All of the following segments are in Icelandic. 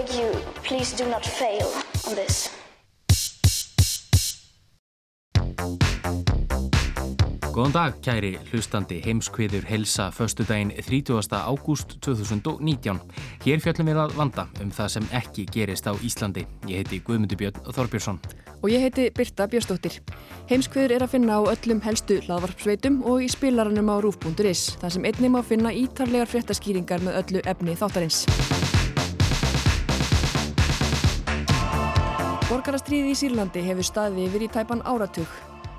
beg you, please do not fail on this. Góðan dag, kæri hlustandi heimskviður helsa föstudaginn 30. ágúst 2019. Hér fjöllum við að vanda um það sem ekki gerist á Íslandi. Ég heiti Guðmundur Björn Þorbjörnsson. Og ég heiti Birta Björnsdóttir. Heimskviður er að finna á öllum helstu hlaðvarpsveitum og í spilaranum á rúf.is, þar sem einnig má finna ítarlegar fréttaskýringar með öllu efni þáttarins. Borgarastriði í Sýrlandi hefur staðið yfir í tæpan áratug.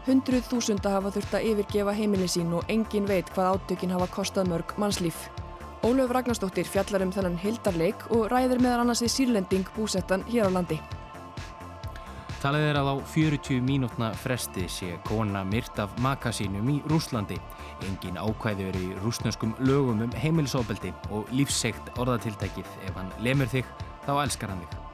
Hundruð þúsunda hafa þurft að yfirgefa heimili sín og engin veit hvað átökin hafa kostað mörg mannslíf. Ólöf Ragnarstóttir fjallar um þennan hildarleik og ræðir meðan annars við sírlending búsettan hér á landi. Talið er að á 40 mínútna fresti sé kona myrt af maka sínum í Rúslandi. Engin ákvæði verið í rúsnöskum lögum um heimilisofbeldi og lífssegt orðatiltækið ef hann lemur þig, þá elskar hann þig.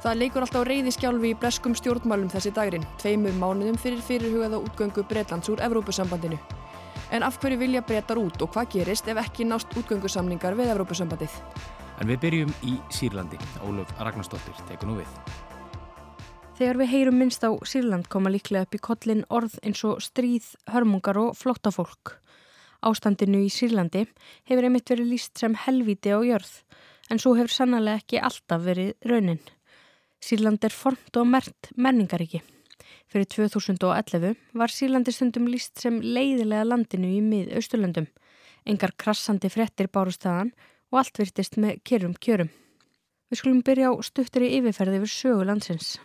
Það leikur alltaf reyði skjálfi í breskum stjórnmálum þessi dagrin, tveimur mánuðum fyrir fyrirhugaða útgöngu Breitlands úr Evrópusambandinu. En af hverju vilja breytar út og hvað gerist ef ekki nást útgöngusamningar við Evrópusambandið? En við byrjum í Sýrlandi. Óluf Ragnarsdóttir tekur nú við. Þegar við heyrum minnst á Sýrland koma líklega upp í kollin orð eins og stríð, hörmungar og flóttafólk. Ástandinu í Sýrlandi hefur einmitt verið líst sem helvíti á jörð, en svo hefur sannlega ekki alltaf verið raunin. Sýrland er formt og mert menningaríki. Fyrir 2011 var Sýrlandi stundum líst sem leiðilega landinu í mið-austurlöndum. Engar krassandi frettir bárust þaðan og allt virtist með kjörum kjörum. Við skulum byrja á stuttri yfirferði yfir sögu landsins.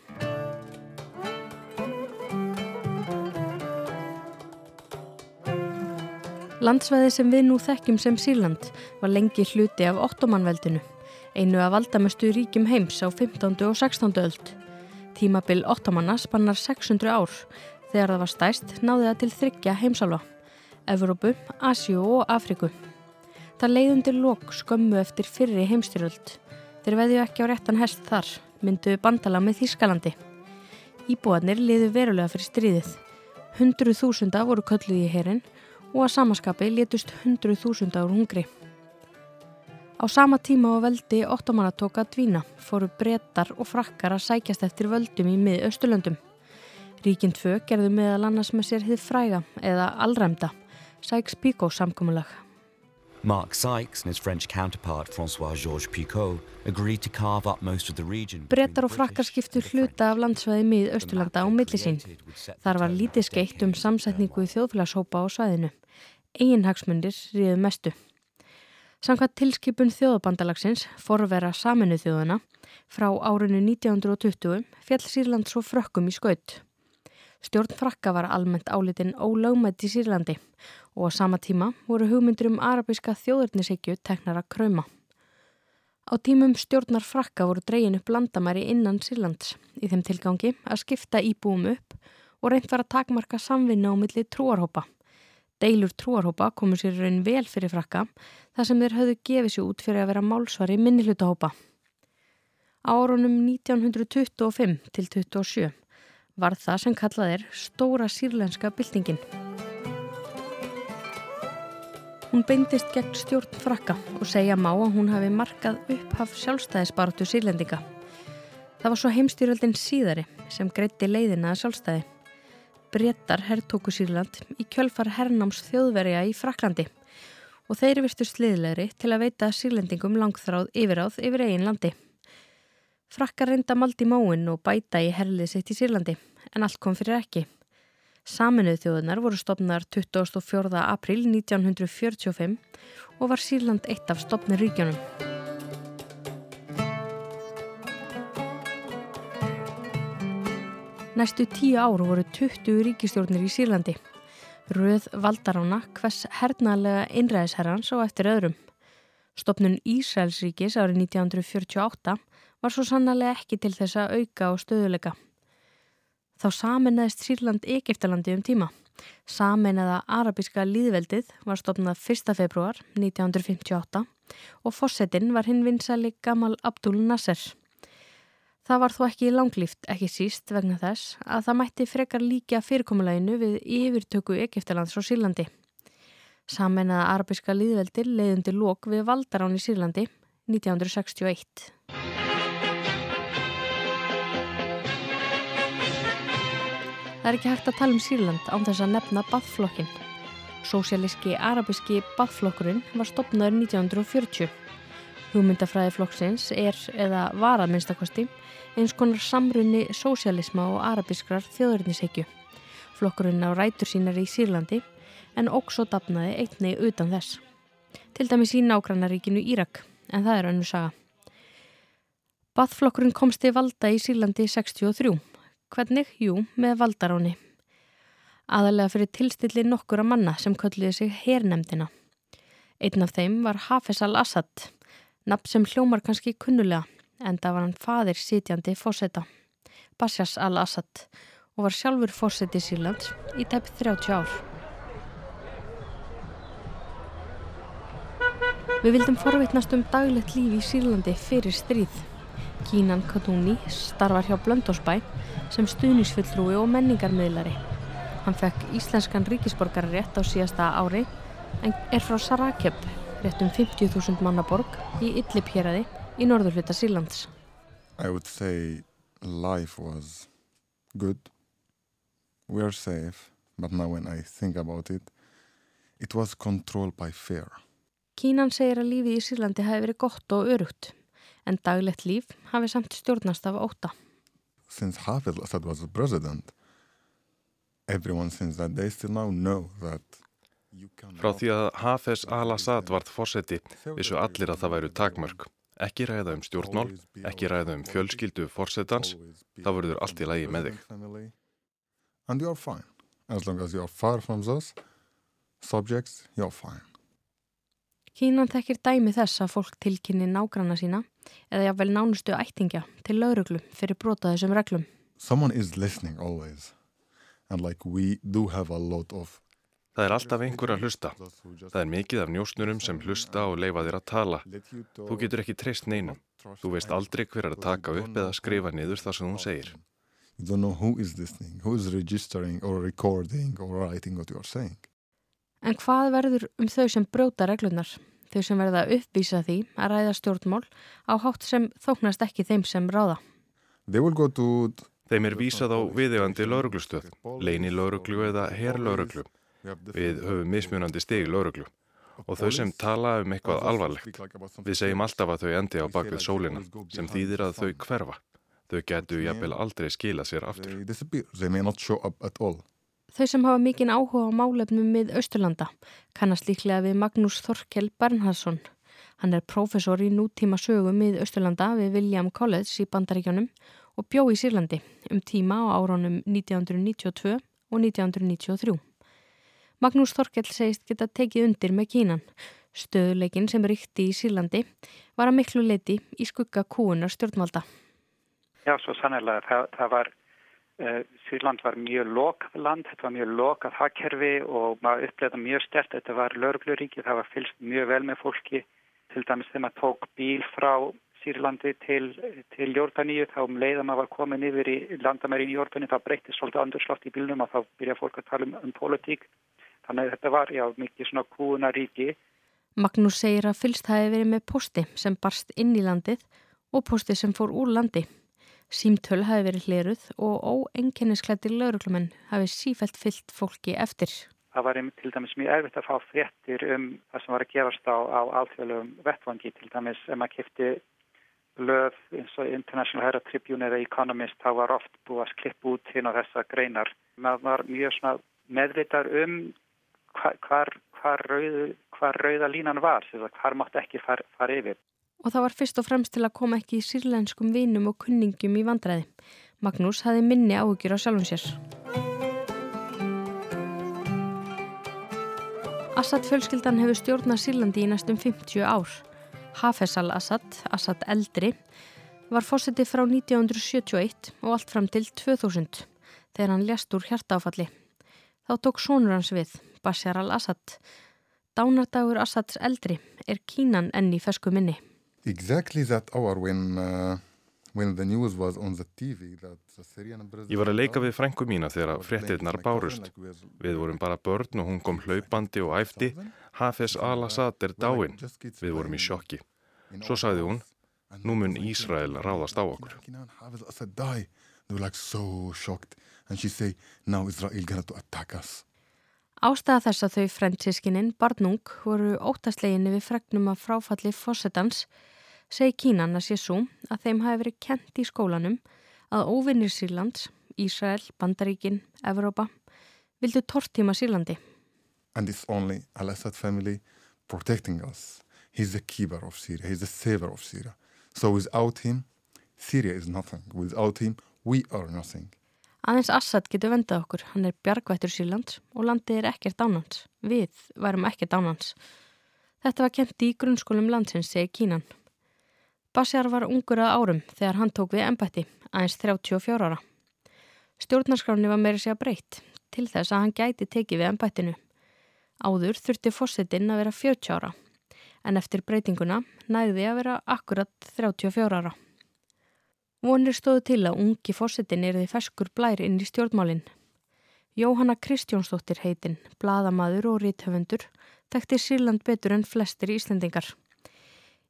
Landsvæði sem við nú þekkjum sem Sýrland var lengi hluti af ottomanveldinu einu af valdamestu ríkjum heims á 15. og 16. öld. Tímabil ottomanna spannar 600 ár. Þegar það var stæst náði það til þryggja heimsálfa, Evrópu, Asjú og Afriku. Það leiðundir lok skömmu eftir fyrri heimstyröld. Þeir veðju ekki á réttan hest þar, myndu bandala með Þískalandi. Íbúanir liðu verulega fyrir stríðið. Hundruð þúsunda voru kölluð í herin og að samaskapi létust hundruð þúsunda úr hungri. Á sama tíma á veldi ottomanna tók að dvína fóru brettar og frakkar að sækjast eftir völdum í mið-Östurlöndum. Ríkinn 2 gerðu meðal annars með sér hið fræga eða allræmda, Sykes-Picot samkominlag. Mark Sykes and his French counterpart François-Georges Picot agreed to carve up most of the region. Brettar og frakkar skiptu hluta af landsvæði mið-Östurlanda á millisín. Þar var lítið skeitt um samsetningu í þjóðfélagshópa á svæðinu. Eginhagsmundir ríðu mestu. Samkvæmt tilskipun þjóðabandalagsins forvera saminu þjóðana frá árinu 1920 fjall Sýrland svo frökkum í skaut. Stjórn frakka var almennt álitinn ólögmætt í Sýrlandi og á sama tíma voru hugmyndur um arabiska þjóðurnisegju teknar að krauma. Á tímum stjórnar frakka voru dregin upp landamæri innan Sýrlands í þeim tilgangi að skipta íbúum upp og reynd var að takmarka samvinna á milli trúarhópa. Deilur trúarhópa komu sér raun vel fyrir frakka þar sem þeir höfðu gefið sér út fyrir að vera málsvari minnihlutahópa. Árunum 1925 til 27 var það sem kallað er Stóra sírlenska byltingin. Hún beindist gegn stjórn frakka og segja má að hún hafi markað upphaf sjálfstæðisbaratu sírlendinga. Það var svo heimstýröldin síðari sem greitti leiðina að sjálfstæði. Brettar herrtóku Sýrland í kjölfar herrnáms þjóðverja í Fraklandi og þeir virtu sliðlegri til að veita sírlendingum langþráð yfiráð yfir eigin landi. Frakkar reynda maldi móin og bæta í herlið sitt í Sýrlandi en allt kom fyrir ekki. Saminuð þjóðunar voru stopnar 24. april 1945 og var Sýrland eitt af stopnir ríkjónum. Næstu tíu ár voru 20 ríkistjórnir í Sýrlandi. Röð valdarána hvers hernaðlega innræðisherrans og eftir öðrum. Stopnun Ísraelsríkis árið 1948 var svo sannlega ekki til þess að auka og stöðuleika. Þá saminnaðist Sýrland Egiptalandi um tíma. Saminnaða arabíska líðveldið var stopnað 1. februar 1958 og fossettinn var hinn vinsali Gamal Abdul Nasser. Það var þó ekki langlýft, ekki síst vegna þess að það mætti frekar líka fyrirkomuleginu við yfirtöku Egiptalands og Sýrlandi. Saminnaða arabíska líðveldir leiðundi lók við Valdarán í Sýrlandi 1961. Það er ekki hægt að tala um Sýrland án þess að nefna Bathflokkin. Sósialíski arabíski Bathflokkurinn var stopnaður 1940. Hugmyndafræði flokksins er, eða var að minnstakosti, eins konar samrunni sósialisma og arabískrar þjóðurnisegju. Flokkurinn á rætur sínar í Sýrlandi en óksó dapnaði einni utan þess. Til dæmis í nágrannaríkinu Írak, en það er önnu saga. Bathflokkurinn komst í valda í Sýrlandi 63 Hvernig? Jú, með valdaráni. Aðalega fyrir tilstilli nokkura manna sem kölluði sig herrnemdina. Einn af þeim var Hafez al-Assad, nafn sem hljómar kannski kunnulega, en það var hann fadir sitjandi fósetta, Bashas al-Assad, og var sjálfur fósetti Sýrlands í tæp 30 ár. Við vildum forvitnast um daglegt lífi í Sýrlandi fyrir stríð. Kínan Katúni starfar hjá Blöndósbæ sem stuðnisfulltrúi og menningarmiðlari. Hann fekk íslenskan ríkisborgarrétt á síðasta ári en er frá Sarakeb, rétt um 50.000 mannaborg í Idlib-héradi í norðurhluta Sílands. I would say life was good. We are safe, but now when I think about it, it was controlled by fear. Kínan segir að lífið í Sýrlandi hafi verið gott og örugt en daglegt líf hafi samt stjórnast af óta. Since Hafez Assad was the president, everyone since that day still now know that Frá því að Hafez al-Assad varð fórseti vissu allir að það væru takmörk. Ekki ræða um stjórnmál, ekki ræða um fjölskyldu fórsetans, það verður allt í lagi með þig. And you're fine. As long as you're far from those subjects, you're fine. Kínan þekkir dæmi þess að fólk tilkynni nágranna sína eða jáfnvel nánustu ættingja til lauruglu fyrir brota þessum reglum. Someone is listening always and like we do have a lot of Það er alltaf einhver að hlusta. Það er mikið af njósnurum sem hlusta og leifa þér að tala. Þú getur ekki treyst neinum. Þú veist aldrei hver er að taka upp eða skrifa niður það sem hún segir. En hvað verður um þau sem brjóta reglunar? Þau sem verða að uppvísa því að ræða stjórnmál á hátt sem þóknast ekki þeim sem ráða. Þeim er vísað á viðegandi lauruglustöð, leini lauruglu eða herrlauruglu. Við höfum mismunandi stegi lauruglu. Og þau sem tala um eitthvað alvarlegt. Við segjum alltaf að þau endi á bakvið sólina, sem þýðir að þau hverfa. Þau getu jafnvel aldrei skila sér aftur. Þau sem hafa mikinn áhuga á málefnum mið Östurlanda kannast líklega við Magnús Þorkel Bernhardsson. Hann er prófessor í nútíma sögum mið Östurlanda við William College í Bandaríkjónum og bjó í Sýrlandi um tíma á árunum 1992 og 1993. Magnús Þorkel segist geta tekið undir með Kínan. Stöðuleikin sem ríkti í Sýrlandi var að miklu leiti í skugga kúunar stjórnvalda. Já, svo sannlega. Það, það var Uh, Sýrland var mjög lokað land, þetta var mjög lokað hakkerfi og maður uppleita mjög stert, þetta var lögluríki, það var fylst mjög vel með fólki, til dæmis þegar maður tók bíl frá Sýrlandi til, til Jórdaníu, þá um leiða maður var komin yfir í landamærin í Jórdaníu, þá breytist svolítið andurslótt í bílnum og þá byrja fólk að tala um, um politík, þannig að þetta var já mikið svona kúuna ríki. Magnús segir að fylst hafi verið með posti sem barst inn í landið og posti sem fór úr landi. Símtöl hafi verið hleruð og óenginnisklættir lauruglumenn hafi sífælt fyllt fólki eftir. Það var til dæmis mjög erfitt að fá fréttir um það sem var að gerast á, á alþjóðlegum vettvangi. Til dæmis ef maður kipti löf eins og International Herald Tribune eða Economist þá var oft búið að klippa út hinn á þessa greinar. Maður var mjög meðvitar um hvar, hvar, rauð, hvar rauða línan var, hvar mátt ekki fara far yfir og það var fyrst og fremst til að koma ekki í sírlenskum vinum og kunningum í vandræði. Magnús hafi minni áhugjur á sjálfum sér. Assad fjölskyldan hefur stjórnað Sýrlandi í næstum 50 ár. Hafez al-Assad, Assad eldri, var fósiti frá 1971 og allt fram til 2000 þegar hann ljast úr hjartáfalli. Þá tók sónur hans við, Bashar al-Assad. Dánardagur Assads eldri er Kínan enn í fesku minni. Exactly that hour when uh, Ég var að leika við frængu mína þegar fréttirnar bárust. Við vorum bara börn og hún kom hlaupandi og æfti. Hafez al-Assad er dáin. Við vorum í sjokki. Svo sagði hún, nú mun Ísrael ráðast á okkur. Ástæða þess að þau frændsískininn, barnung, voru óttastleginni við fregnum af fráfalli fósettans segi Kínan að sé svo að þeim hafi verið kent í skólanum að óvinnir Sýrlands, Ísrael, Bandaríkin, Evrópa vildu tortíma Sýrlandi. And it's only Al-Assad family protecting us. He's the keeper of Syria, he's the saver of Syria. So without him, Syria is nothing. Without him, we are nothing. Aðeins Assad getur vendað okkur, hann er bjargvættur Sýrlands og landið er ekkert ánans. Við værum ekkert ánans. Þetta var kent í grunnskólum landsins, segi Kínan. Bashar var ungur að árum þegar hann tók við ennbætti, aðeins 34 ára. Stjórnarskráni var meira sér breytt til þess að hann gæti tekið við ennbættinu. Áður þurfti fósitinn að vera 40 ára, en eftir breytinguna næði að vera akkurat 34 ára. Vonir stóðu til að ungi fósitinn er því ferskur blær inn í stjórnmálinn. Jóhanna Kristjónsdóttir heitinn, bladamadur og ríthöfundur, þekkti Sýrland betur en flestir íslendingar.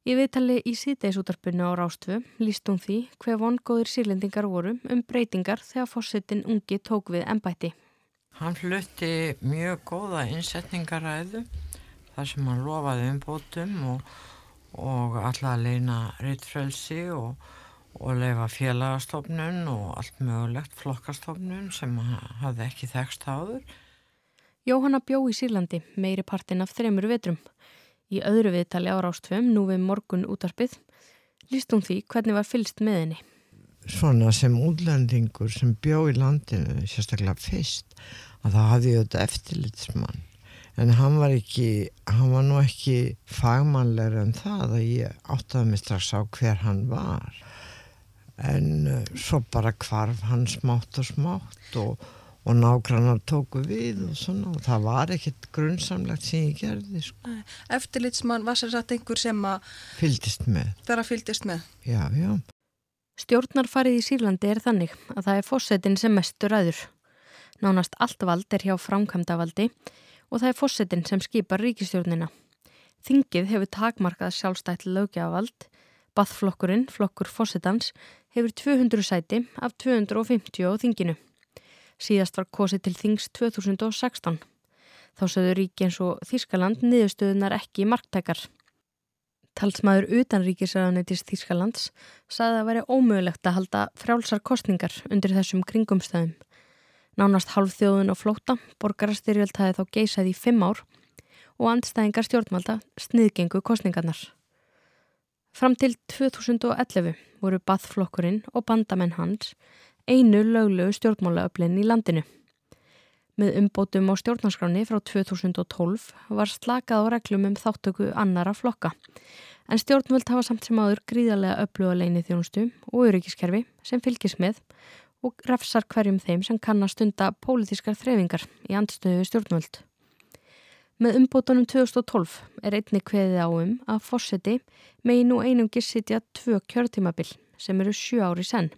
Í viðtali í síðdeisútarpunni á Rástfu líst hún því hver vongóðir sírlendingar voru um breytingar þegar fórsetin ungi tók við ennbætti. Hann flutti mjög góða innsetningaræðu þar sem hann lofaði umbótum og, og alltaf að leina rittfrelsi og, og leifa félagastofnun og allt mögulegt flokkastofnun sem hafði ekki þekst áður. Jóhanna bjó í Sýrlandi meiri partin af þreymur vetrum. Í öðru viðtali á Rástfjörn, nú við morgun útarpið, líst hún því hvernig var fylst með henni. Svona sem útlendingur sem bjó í landinu, sérstaklega fyrst, að það hafði ég auðvitað eftirlitsmann. En hann var ekki, hann var nú ekki fagmannlegur en það að ég áttaði mig strax á hver hann var. En uh, svo bara hvarf hann smátt og smátt og og nágrannar tóku við og svona. Og það var ekkert grunnsamlegt sem ég gerði sko. Eftirlitsmann var sér satt einhver sem að fylgist með. Þar að fylgist með. Já, já. Stjórnarfarið í Sýrlandi er þannig að það er fósettin sem mestur aður nánast allt vald er hjá framkvæmdavaldi og það er fósettin sem skipar ríkistjórnina Þingið hefur takmarkað sjálfstætt lögjavald Bathflokkurinn, flokkur fósettans hefur 200 sæti af 250 á þinginu Síðast var kosið til þings 2016. Þá sögðu ríki eins og Þískaland niðurstöðunar ekki marktækar. Talsmaður utanríkisraðanætis Þískalands saði að veri ómögulegt að halda frjálsar kostningar undir þessum kringumstæðum. Nánast halv þjóðun og flóta borgarastyrjöld hafi þá geisað í fimm ár og andstæðingar stjórnvalda sniðgengu kostningarnar. Fram til 2011 voru bathflokkurinn og bandamenn hans einu löglegu stjórnmálaöflin í landinu. Með umbótum á stjórnarskráni frá 2012 var slakað á reglum um þáttöku annara flokka. En stjórnvöld hafa samt sem áður gríðarlega öfluga leini þjónustu og öryggiskerfi sem fylgis með og refsar hverjum þeim sem kann að stunda pólitískar þrefingar í andstöðu stjórnvöld. Með umbótunum 2012 er einni kveðið á um að fórseti megi nú einungi sitja tvö kjörtímabil sem eru sju ári senn.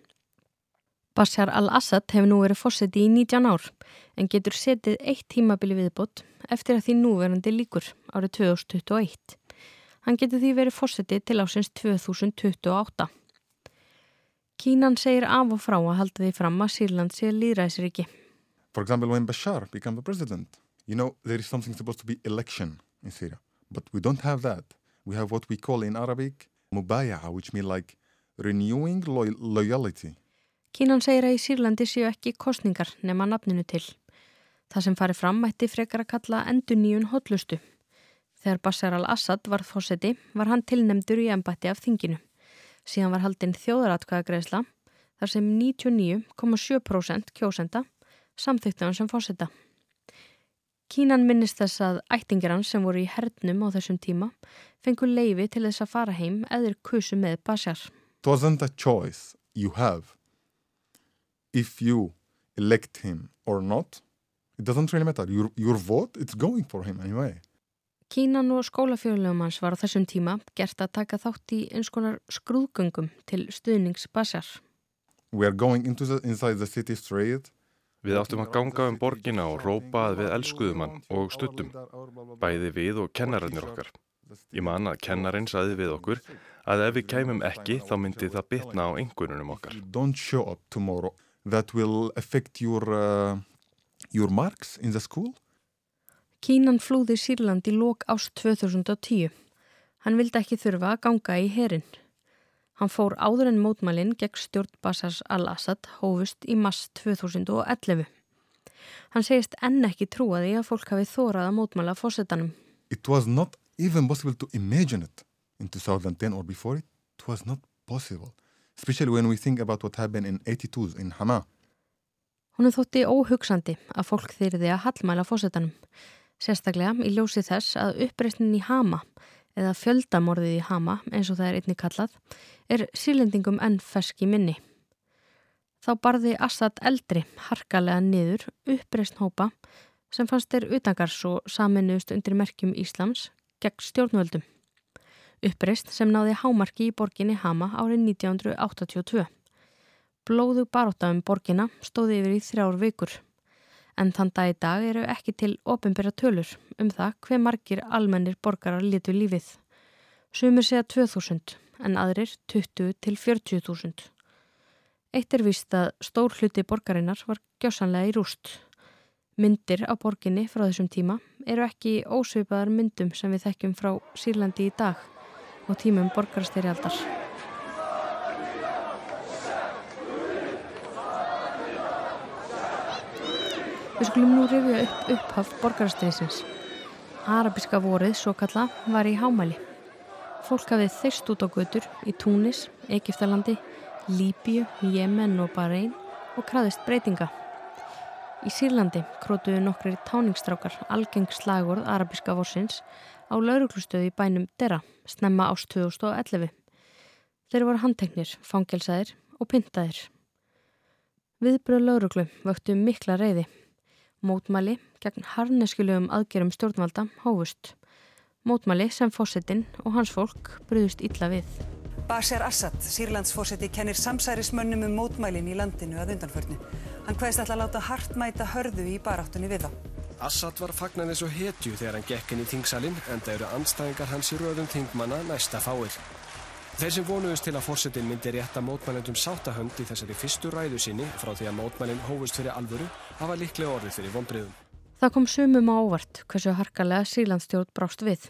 Bashar al-Assad hefur nú verið fórseti í 19 ár en getur setið eitt tímabili viðbót eftir að því núverandi líkur árið 2021. Hann getur því verið fórseti til ásins 2028. Kínan segir af og frá að halda því fram að Sýrland sé líðræðsriki. For example, when Bashar became the president, you know, there is something supposed to be election in Syria. But we don't have that. We have what we call in Arabic mubaya'a, which means like renewing lo loyalty. Kínan segir að í Sýrlandi séu ekki kostningar nema nafninu til. Það sem farið fram mætti frekar að kalla endur nýjun hotlustu. Þegar Bashar al-Assad var fósetti var hann tilnemdur í embætti af þinginu. Síðan var haldinn þjóðaratkvæðagreisla þar sem 99,7% kjósenda samþykti hann sem fósetta. Kínan minnist þess að ættingir hans sem voru í hernum á þessum tíma fengur leifi til þess að fara heim eður kusu með Bashar. It wasn't a choice you have if you elect him or not. It doesn't really matter. Your, your vote, it's going for him anyway. Kínan og skólafjörlegum hans var á þessum tíma gert að taka þátt í eins konar skrúðgöngum til stuðnings Bashar. We are going into the, inside the city street. Við áttum að ganga um borgina og rópa að við elskuðum hann og stuttum, bæði við og kennararnir okkar. Ég man að kennarinn saði við okkur að ef við kæmum ekki þá myndi það bitna á einhvernunum okkar. Don't show up tomorrow. That will affect your, uh, your marks in the school. Kínan flúði Sýrland í lók ást 2010. Hann vildi ekki þurfa að ganga í herin. Hann fór áður en mótmælinn gegn stjórn Basars al-Assad hófust í mass 2011. Hann segist enn ekki trúa því að fólk hafi þórað að mótmæla fórsetanum. It was not even possible to imagine it in 2010 or before it. It was not possible. Especially when we think about what happened in 82 in Hama. Hún þótti óhugsandi að fólk þyrði að hallmæla fórsetanum. Sérstaklega í ljósi þess að uppreysnin í Hama eða fjöldamorðið í Hama eins og það er einni kallað er sílendingum enn fersk í minni. Þá barði Assad eldri harkalega niður uppreysn hópa sem fannst þeir utangars og saminuðust undir merkjum Íslams gegn stjórnvöldum. Uppreysn sem náði hámarki í borginni Hama árið 1982. Blóðu baróta um borginna stóði yfir í þrjár vikur en þann dag í dag eru ekki til ofinbæra tölur um það hver margir almennir borgarar litu lífið. Sumur segja 2000 en aðrir 20 til 40.000. Eitt er vist að stór hluti borgarinnar var gjósanlega í rúst. Myndir á borginni frá þessum tíma eru ekki ósveipaðar myndum sem við þekkjum frá Sýrlandi í dag og tímum borgarasteyrialdar. Skulum nú rifja upp upphaf borgarastreysins. Arabiska vorið, svo kalla, var í hámæli. Fólk hafið þeirst út á götur í Túnis, Egiptalandi, Líbíu, Jemen og Bahrein og kraðist breytinga. Í Sýrlandi krótuðu nokkri táningstrákar algeng slagorð arabiska vorsins á lauruglustöðu í bænum Dera, snemma ást 2011. Þeir voru handteknir, fangelsaðir og pyntaðir. Viðbröð lauruglu vöktu mikla reyði. Mótmæli gegn harneskjulegum aðgerum stjórnvalda hófust. Mótmæli sem fósettinn og hans fólk bröðust illa við. Bashar Assad, Sýrlandsfósetti, kennir samsærismönnum um mótmælin í landinu að undanförnu. Hann hvaðist alltaf láta hartmæta hörðu í baráttunni við þá. Assad var fagnan eins og hetju þegar hann gekk inn í þingsalinn en það eru anstæðingar hans í röðum þingmanna næsta fáir. Þeir sem vonuðust til að fórsetin myndi rétta mótmælendum sátahönd í þessari fyrstu ræðu sinni frá því að mótmælinn hófust fyrir alvöru hafa líklega orðið fyrir vonbriðum. Það kom sumum á óvart hversu harkalega Sýrlandsstjórn brást við.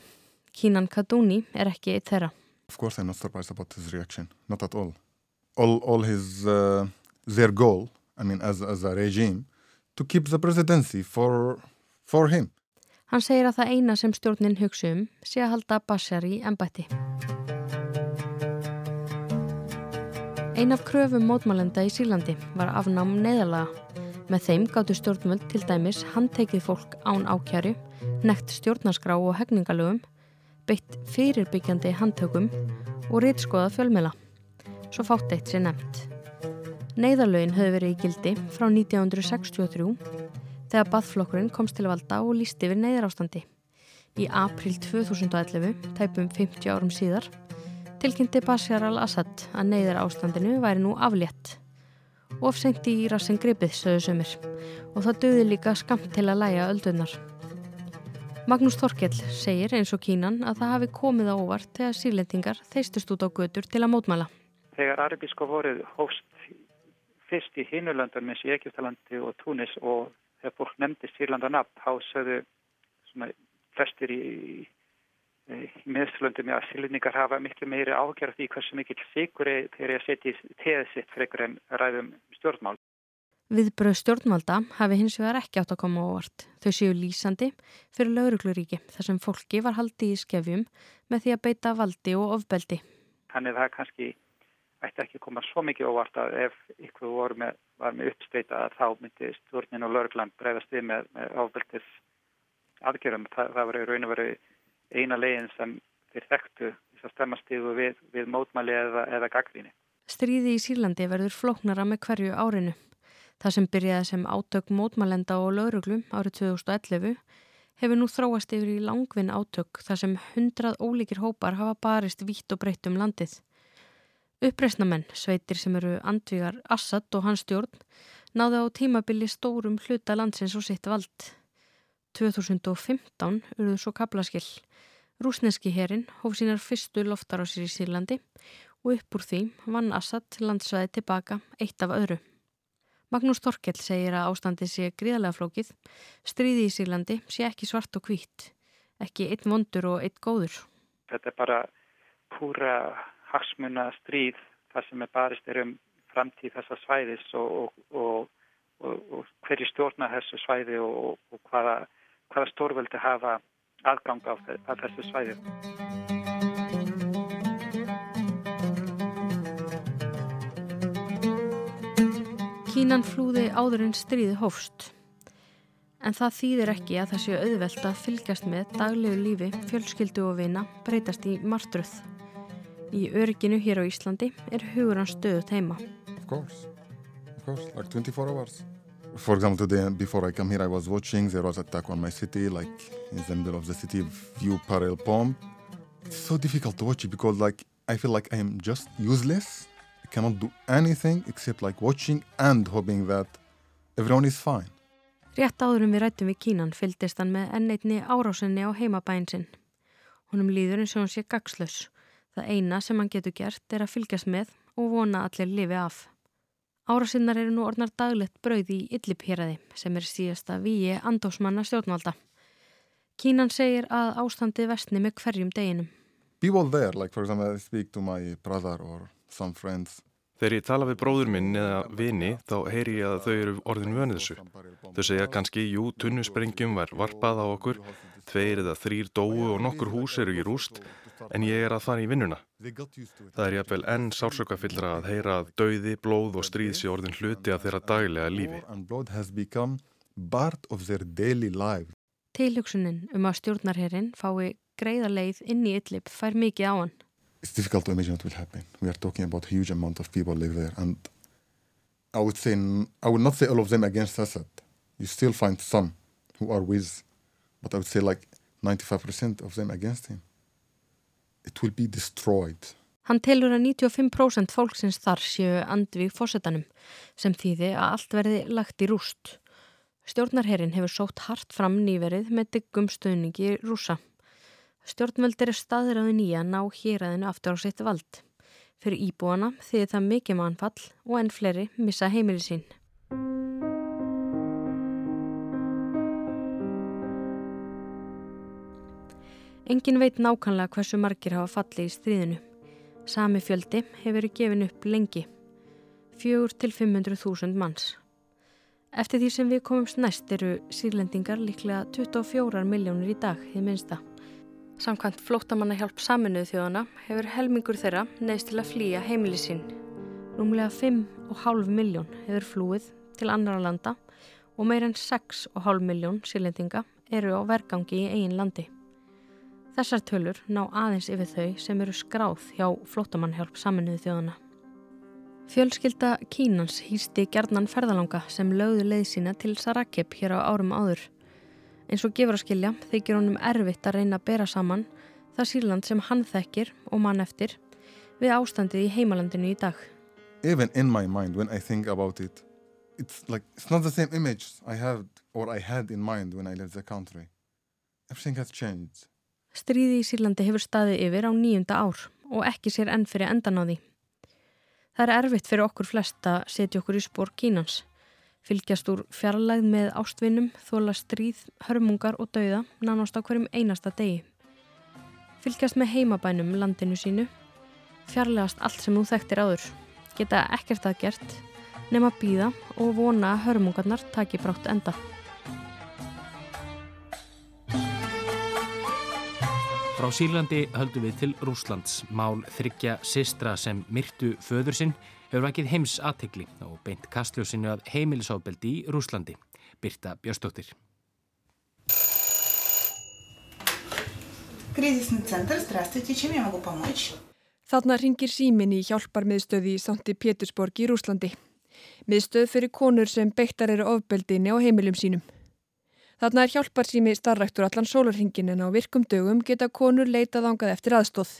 Kínan Kadúni er ekki eitt þeirra. Of course I'm not surprised about his reaction. Not at all. All, all his, uh, their goal, I mean as, as a regime, to keep the presidency for, for him. Hann segir að það eina sem stjórnin hugsa um sé að halda Bashar í ennbætti. Ein af kröfum mótmálenda í Sýrlandi var afnám neðalaga. Með þeim gáttu stjórnvöld til dæmis handtekið fólk án ákjæru, nekt stjórnarskrá og hegningalögum, beitt fyrirbyggjandi handtökum og rýtskoða fjölmela. Svo fátt eitt sé nefnt. Neiðalögin höfðu verið í gildi frá 1963 þegar bathflokkurinn komst til valda og lísti yfir neyðarástandi. Í april 2011, tæpum 50 árum síðar, tilkynnti Bashar al-Assad að neyðar ástandinu væri nú aflétt. Ofsengt í rassin gripið, sögðu sömur, og það döði líka skamt til að læja öldunar. Magnús Þorkell segir eins og kínan að það hafi komið á óvart þegar sírlendingar þeistust út á götur til að mótmæla. Þegar arabíska vorið hófst fyrst í Hinulöndun eins í Egiptalandi og Túnis og þegar fólk nefndi Sýrlanda nafn, þá sögðu flestir í í meðslöndum að sílendingar hafa miklu meiri ágjörð því hversu mikill sigur þegar ég seti teðið sitt frekar en ræðum stjórnmál. Viðbröð stjórnmálda hafi hins vegar ekki átt að koma ávart. Þau séu lýsandi fyrir laurugluríki þar sem fólki var haldið í skefjum með því að beita valdi og ofbeldi. Þannig það kannski ætti ekki að koma svo mikið ávart að ef ykkur með, var með uppsteita að þá myndi stjórnin og lauruglan breyðast við með, með ofbeldis aðgerum. Það, það eina legin sem þeir þekktu þess að stemmastíðu við, við mótmæli eða, eða gaggríni. Stríði í Sýrlandi verður flóknara með hverju árinu. Það sem byrjaði sem átök mótmælenda og lauruglum árið 2011 hefur nú þróast yfir í langvinn átök þar sem hundrað ólíkir hópar hafa barist vítt og breytt um landið. Uppreysnamenn, sveitir sem eru andvígar Assad og hans stjórn, náðu á tímabili stórum hluta landsins og sitt vald. 2015 urðu svo kaplaskill. Rúsneski herin hóf sínar fyrstu loftar á sér í Sýrlandi og upp úr því vann Assad landsvæði tilbaka eitt af öðru. Magnús Torkell segir að ástandi sé gríðarlega flókið, stríði í Sýrlandi sé ekki svart og hvít, ekki einn vondur og einn góður. Þetta er bara púra hagsmuna stríð þar sem er barist er um framtíð þessa svæðis og, og, og, og hverju stjórna þessu svæði og hvaða, hvaða stórvöldi hafa aðgang á þessu svæði. Kínan flúði áður en stríði hófst. En það þýðir ekki að það séu auðvelt að fylgjast með daglegu lífi, fjölskyldu og vina breytast í martruð. Í örygginu hér á Íslandi er hugur hans stöðut heima. Of course, of course, like 24 hours. For example, today before I come here I was watching there was attack on my city, like in the middle of the city, view parallel bomb. It's so difficult to watch it because like I feel like I am just useless. I cannot do anything except like watching and hoping that everyone is fine. Rétt áðurum við rættum við Kínan fylgdist hann með enneitni árásinni á heimabæin sinn. Húnum líður eins og hann sé gagslaus. Það eina sem hann getur gert er að fylgjast með og vona allir lifi af. Árasinnar eru nú orðnar daglegt brauð í Idlib-hýraði sem er síðasta víi andósmanna stjórnvalda. Kínan segir að ástandið vestni með hverjum deginum. People there, like for example I speak to my brother or some friends. Þegar ég tala við bróður minn eða vini þá heyri ég að þau eru orðin vönuð þessu. Þau segja kannski, jú, tunnusprengjum var varpað á okkur, tveir eða þrýr dóu og nokkur hús eru í rúst en ég er að fara í vinnuna. Það er jáfnvel enn sársökafyllra að heyra að dauði, blóð og stríð sé orðin hluti af þeirra daglega lífi. Tilhugsunin um að stjórnarherrin fái greiða leið inn í yllip fær mikið á hann. It's difficult to imagine what will happen. We are talking about a huge amount of people live there and I would say, I would not say all of them against Assad. You still find some who are with, but I would say like 95% of them against him. It will be destroyed. Hann telur að 95% fólksins þar séu andvið fósettanum sem þýði að allt verði lagt í rúst. Stjórnarherrin hefur sótt hart fram nýverið með diggum stöðningi rúsa. Stjórnvöldir er staðræðu nýja ná hýraðinu aftur á sitt vald. Fyrir íbúana þýðir það mikið mannfall og enn fleiri missa heimili sín. Engin veit nákvæmlega hversu margir hafa fallið í stríðinu. Sami fjöldi hefur verið gefin upp lengi. 4-500.000 manns. Eftir því sem við komumst næst eru sírlendingar líklega 24 miljónir í dag, þið minnsta. Samkvæmt flóttamanna hjálp saminuðu þjóðana hefur helmingur þeirra neðst til að flýja heimili sín. Rúmlega 5,5 miljón hefur flúið til annara landa og meir en 6,5 miljón sírlendinga eru á vergangi í eigin landi. Þessar tölur ná aðeins yfir þau sem eru skráð hjá flótamannhjálp saminuðu þjóðana. Fjölskylda Kínans hýsti gerðnan ferðalanga sem lögðu leið sína til Sarakip hér á árum áður. Eins og gefur að skilja þykir honum erfitt að reyna að bera saman það Sýrland sem hann þekkir og mann eftir við ástandið í heimalandinu í dag. Even in my mind when I think about it, it's like it's not the same image I have or I had in mind when I left the country. Everything has changed. Stríði í Sýrlandi hefur staðið yfir á nýjunda ár og ekki sér enn fyrir endan á því. Það er erfitt fyrir okkur flest að setja okkur í spór kínans. Fylgjast úr fjarlæð með ástvinnum, þóla stríð, hörmungar og dauða nánast á hverjum einasta degi. Fylgjast með heimabænum landinu sínu. Fjarlægast allt sem þú þekktir áður. Geta ekkert að gert, nema býða og vona að hörmungarnar taki brátt enda. Frá Sýrlandi höldum við til Rúslands. Mál þryggja sistra sem myrtu föður sinn hefur vakið heims aðtegli og beint kastljósinu af heimilisofbeldi í Rúslandi. Birta Björnstóttir. Þarna ringir símin í hjálparmiðstöði í Sánti Pétursborg í Rúslandi. Miðstöð fyrir konur sem beittar eru ofbeldinni á heimilum sínum. Þarna er hjálparsými starrektur allan sólarhingin en á virkum dögum geta konur leitað ángað eftir aðstóð.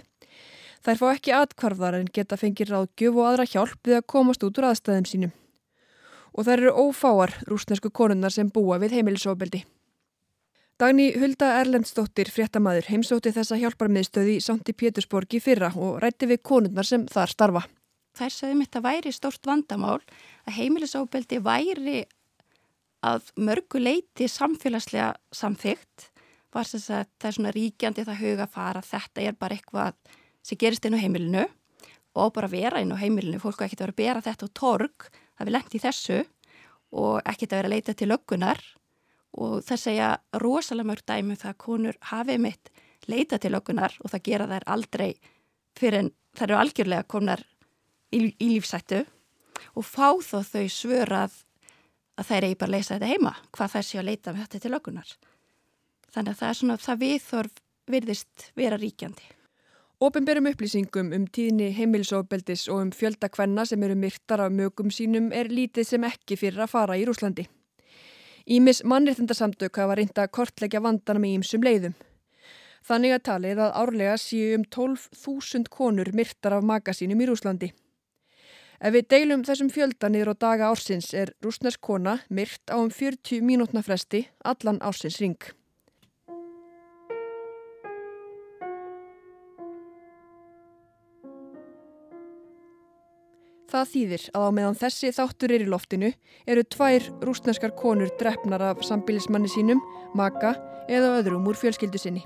Þær fá ekki atkvarðar en geta fengið ráðgjöf og aðra hjálp við að komast út úr aðstæðum sínum. Og þær eru ófáar rúsnesku konunnar sem búa við heimilisofbeldi. Dagni Hulda Erlendsdóttir, fréttamaður, heimsótti þessa hjálparmiðstöði í Santi Pétursborg í fyrra og rætti við konunnar sem þar starfa. Þær sagði mitt að væri stort vandamál að heimilisofbeldi væri að mörgu leiti samfélagslega samþygt var þess að það er svona ríkjandi það huga fara þetta er bara eitthvað sem gerist inn á heimilinu og bara vera inn á heimilinu, fólk ekkert að vera að bera þetta á torg, það vil lendi í þessu og ekkert að vera að leita til löggunar og það segja rosalega mörg dæmi um það að konur hafið mitt leita til okkunar og það gera þær aldrei fyrir en þær eru algjörlega komnar í, í lífsættu og fá þó þau svörað að þær eigi bara að leysa þetta heima hvað þær séu að leita með þetta til okkunar þannig að það er svona það viðþorf virðist vera ríkjandi Ópenberum upplýsingum um tíðni heimilsofbeldis og um fjöldakvenna sem eru myrtar af mögum sínum er lítið sem ekki fyrir að fara í Rúslandi. Ímis mannréttindasamtök hafa reynda kortleggja vandana með ímsum leiðum. Þannig að talið að árlega séu um 12.000 konur myrtar af magasínum í Rúslandi. Ef við deilum þessum fjöldanir og daga ársins er rúsnesk kona myrt á um 40 mínútna fresti allan ársins ring. Það þýðir að á meðan þessi þáttur er í loftinu eru tvær rúsneskar konur drefnar af sambilismanni sínum, maka eða öðrum úr fjölskyldu sinni.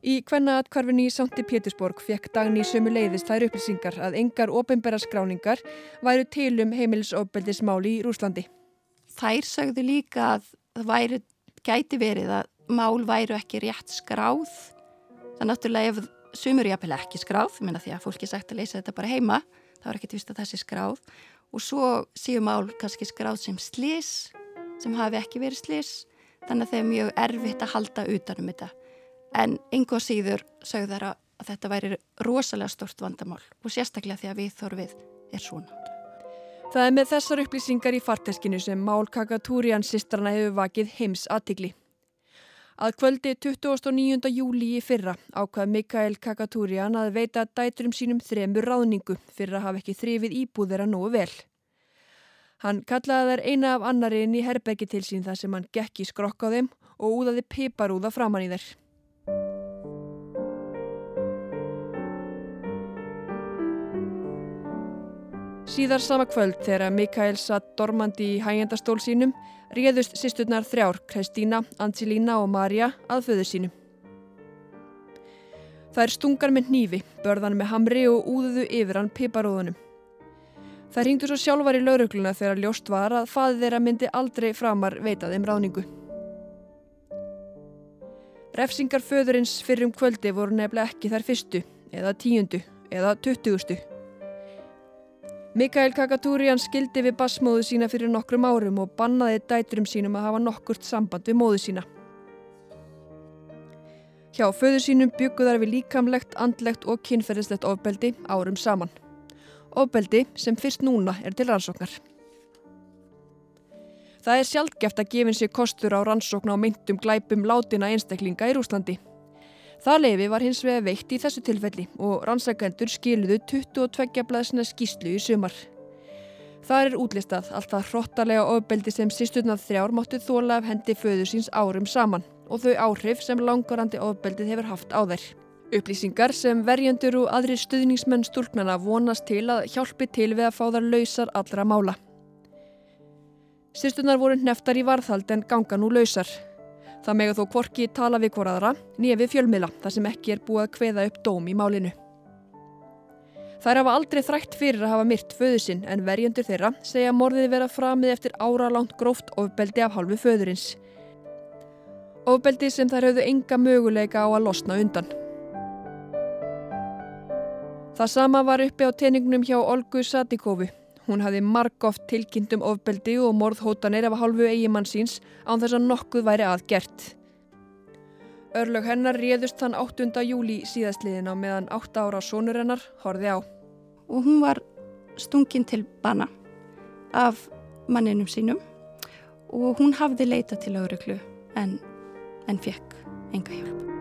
Í hvenna atkvarfinni í Santi Pétursborg fekk Dagni sömu leiðist þær upplýsingar að engar ofinbæra skráningar væru til um heimilisofbeldismáli í Rúslandi. Þær sagðu líka að það væri, gæti verið að mál væru ekki rétt skráð. Það er náttúrulega ef sumur jápil ekki skráð, minna því að fólki sagt að leysa þetta bara heima, það var ekkert vist að sé skráð og svo séu mál kannski skráð sem slis sem hafi ekki verið slis þannig að það er mjög erfitt að halda utanum þetta en einhvað síður sögðu þar að þetta væri rosalega stort vandamál og sérstaklega því að við þorfið er svona. Það er með þessar upplýsingar í farteskinu sem Mál Kakatúrian sýstrana hefur vakið heims aðtigli. Að kvöldi 29. júli í fyrra ákvað Mikael Kakatúrian að veita dæturum sínum þremur ráðningu fyrir að hafa ekki þrifið íbúðir að nógu vel. Hann kallaði þær eina af annariðin í herbergi til sín þar sem hann gekk í skrokk á þeim og úðaði piparúða framann í þær. Síðar sama kvöld þegar Mikael satt dormandi í hægjendastól sínum réðust sýsturnar þrjár, Kristína, Angelina og Marja að föðu sínum. Það er stungar með nýfi, börðan með hamri og úðuðu yfir hann piparóðunum. Það ringdu svo sjálfar í laurugluna þegar ljóst var að faði þeirra myndi aldrei framar veitað um ráningu. Refsingar föðurins fyrir um kvöldi voru nefnilega ekki þær fyrstu, eða tíundu, eða tuttugustu. Mikael Kakatúrian skildi við basmóðu sína fyrir nokkrum árum og bannaði dæturum sínum að hafa nokkurt samband við móðu sína. Hjá föðu sínum bygguðar við líkamlegt, andlegt og kynferðislegt ofbeldi árum saman. Ofbeldi sem fyrst núna er til rannsóknar. Það er sjálfgeft að gefin sér kostur á rannsókna á myndum glæpum látina einstaklinga í Rúslandi. Það leifi var hins vega veikt í þessu tilfelli og rannsakendur skiluðu 22 blaðsina skýslu í sumar. Það er útlistað allt það hróttalega ofbeldi sem sísturnað þrjár máttu þóla af hendi föðu síns árum saman og þau áhrif sem langvarandi ofbeldið hefur haft á þær. Upplýsingar sem verjendur og aðri stuðningsmenn stúlknana vonast til að hjálpi til við að fá þar lausar allra mála. Sísturnar voru neftar í varðhald en ganga nú lausar. Það mega þó kvorki tala við hvoraðra við fjölmiðla þar sem ekki er búið að kveða upp dóm í málinu. Þær hafa aldrei þrætt fyrir að hafa myrt föðu sinn en verjendur þeirra segja morðið vera framið eftir áralangt gróft ofbeldi af halvu föðurins. Ofbeldi sem þær höfðu enga möguleika á að losna undan. Það sama var uppi á teiningnum hjá Olgu Satikovu Hún hafði margóft tilkynntum ofbeldi og morðhótanir af hálfu eigimann síns án þess að nokkuð væri aðgert. Örlög hennar réðust þann 8. júli síðastliðin á meðan 8 ára sonur hennar horfi á. Og hún var stungin til bana af manninum sínum og hún hafði leita til lauruglu en, en fekk enga hjálp.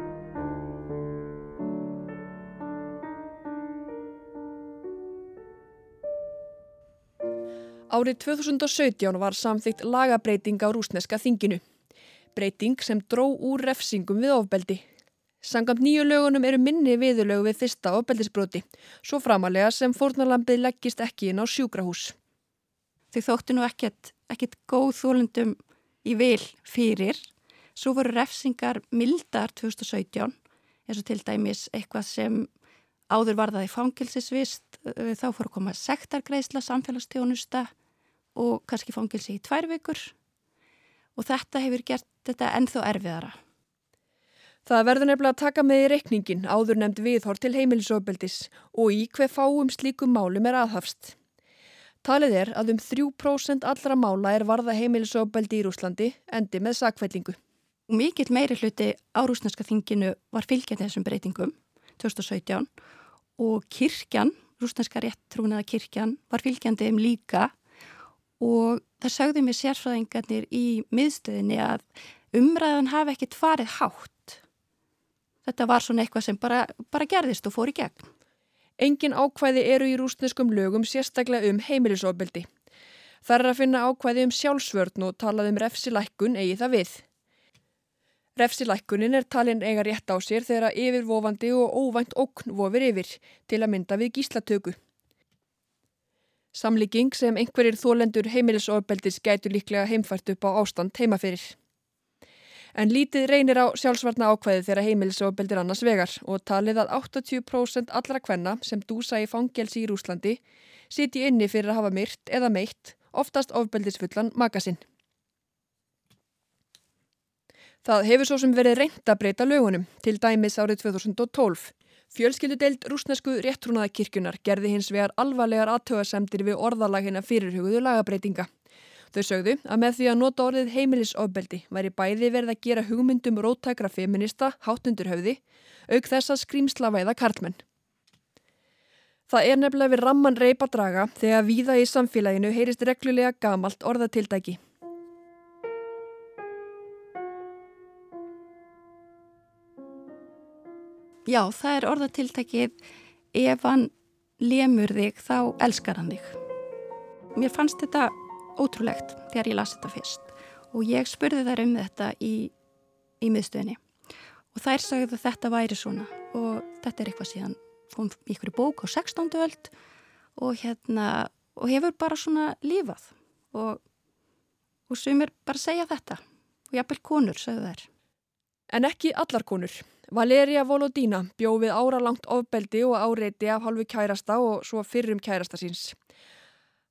Árið 2017 var samþygt lagabreiting á rúsneska þinginu. Breyting sem dró úr refsingum við ofbeldi. Sangamt nýju lögunum eru minni viðurlögu við fyrsta ofbeldisbroti, svo framalega sem fórnarlampið leggist ekki inn á sjúkrahús. Þau þóttu nú ekkert, ekkert góð þólundum í vil fyrir. Svo voru refsingar mildar 2017, eins og til dæmis eitthvað sem áður varðaði fangilsisvist, þá fór að koma sektargreisla, samfélagstjónusta og kannski fangilsi í tvær vikur og þetta hefur gert þetta ennþá erfiðara. Það verður nefnilega að taka með í reikningin áður nefnd viðhort til heimilisofbeldis og í hver fáum slíkum málum er aðhafst. Talið er að um 3% allra mála er varða heimilisofbeldi í Rúslandi endi með sakvellingu. Mikill meiri hluti á rúsneska þinginu var fylgjandi þessum breytingum 2017 og kirkjan, rúsneska réttrúnaða kirkjan, var fylgjandi þeim líka og það sögðu mér sérfræðingarnir í miðstöðinni að umræðan hafi ekkit farið hátt. Þetta var svona eitthvað sem bara, bara gerðist og fór í gegn. Engin ákvæði eru í rúsneskum lögum sérstaklega um heimilisofbeldi. Það er að finna ákvæði um sjálfsvörn og talað um refsilækkun eigi það við. Refsilækkunin er talin eiga rétt á sér þegar yfirvofandi og óvænt okn vofir yfir til að mynda við gíslatöku. Samlíking sem einhverjir þólendur heimilisofbeldis gætu líklega heimfært upp á ástand heimaferir. En lítið reynir á sjálfsvarna ákvæði þegar heimilisofbeldir annars vegar og talið að 80% allra kvenna sem dúsa í fangelsi í Rúslandi siti inni fyrir að hafa myrt eða meitt, oftast ofbeldisfullan makasinn. Það hefur svo sem verið reynd að breyta lögunum, til dæmis árið 2012. Fjölskyldudeild rúsnesku réttrúnaðakirkjunar gerði hins vegar alvarlegar aðtöðasemdir við orðalagina fyrirhuguðu lagabreitinga. Þau sögðu að með því að nota orðið heimilisofbeldi væri bæði verið að gera hugmyndum róttækra feminista hátundur höfði, auk þess að skrýmslavæða karlmenn. Það er nefnilega við ramman reypa draga þegar víða í samfélaginu heyrist reglulega gamalt orðatildæki. Já, það er orðatiltækið ef hann lemur þig þá elskar hann þig. Mér fannst þetta ótrúlegt þegar ég las þetta fyrst og ég spurði þær um þetta í, í miðstöðinni og þær sagði að þetta væri svona og þetta er eitthvað síðan kom ykkur í bók á 16. öld og hérna og hefur bara svona lífað og, og sumir bara segja þetta og jafnvel konur sagðu þær. En ekki allar konur. Valeria Volodina bjó við áralangt ofbeldi og áreiti af halvu kærasta og svo fyrrum kærasta síns.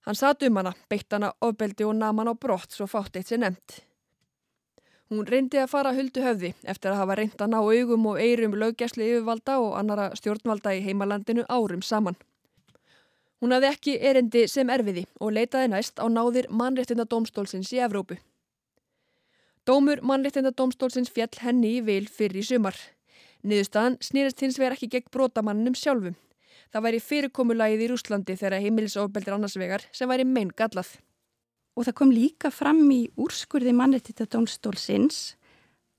Hann satt um hana, beitt hana ofbeldi og nam hann á brott svo fátt eitt sem nefnt. Hún reyndi að fara huldu höfði eftir að hafa reynd að ná augum og eirum löggjæslu yfirvalda og annara stjórnvalda í heimalandinu árum saman. Hún hafði ekki erindi sem erfiði og leitaði næst á náðir mannréttindadómstólsins í Evrópu. Dómur mannréttindadómstólsins fjall henni í vil fyrir í sumar. Niðurstaðan snýrist hins vegar ekki gegn brotamannum sjálfum. Það væri fyrirkomulagið í Rúslandi þegar heimilisofbeldir annarsvegar sem væri mein gallað. Og það kom líka fram í úrskurði mannréttindadómstólsins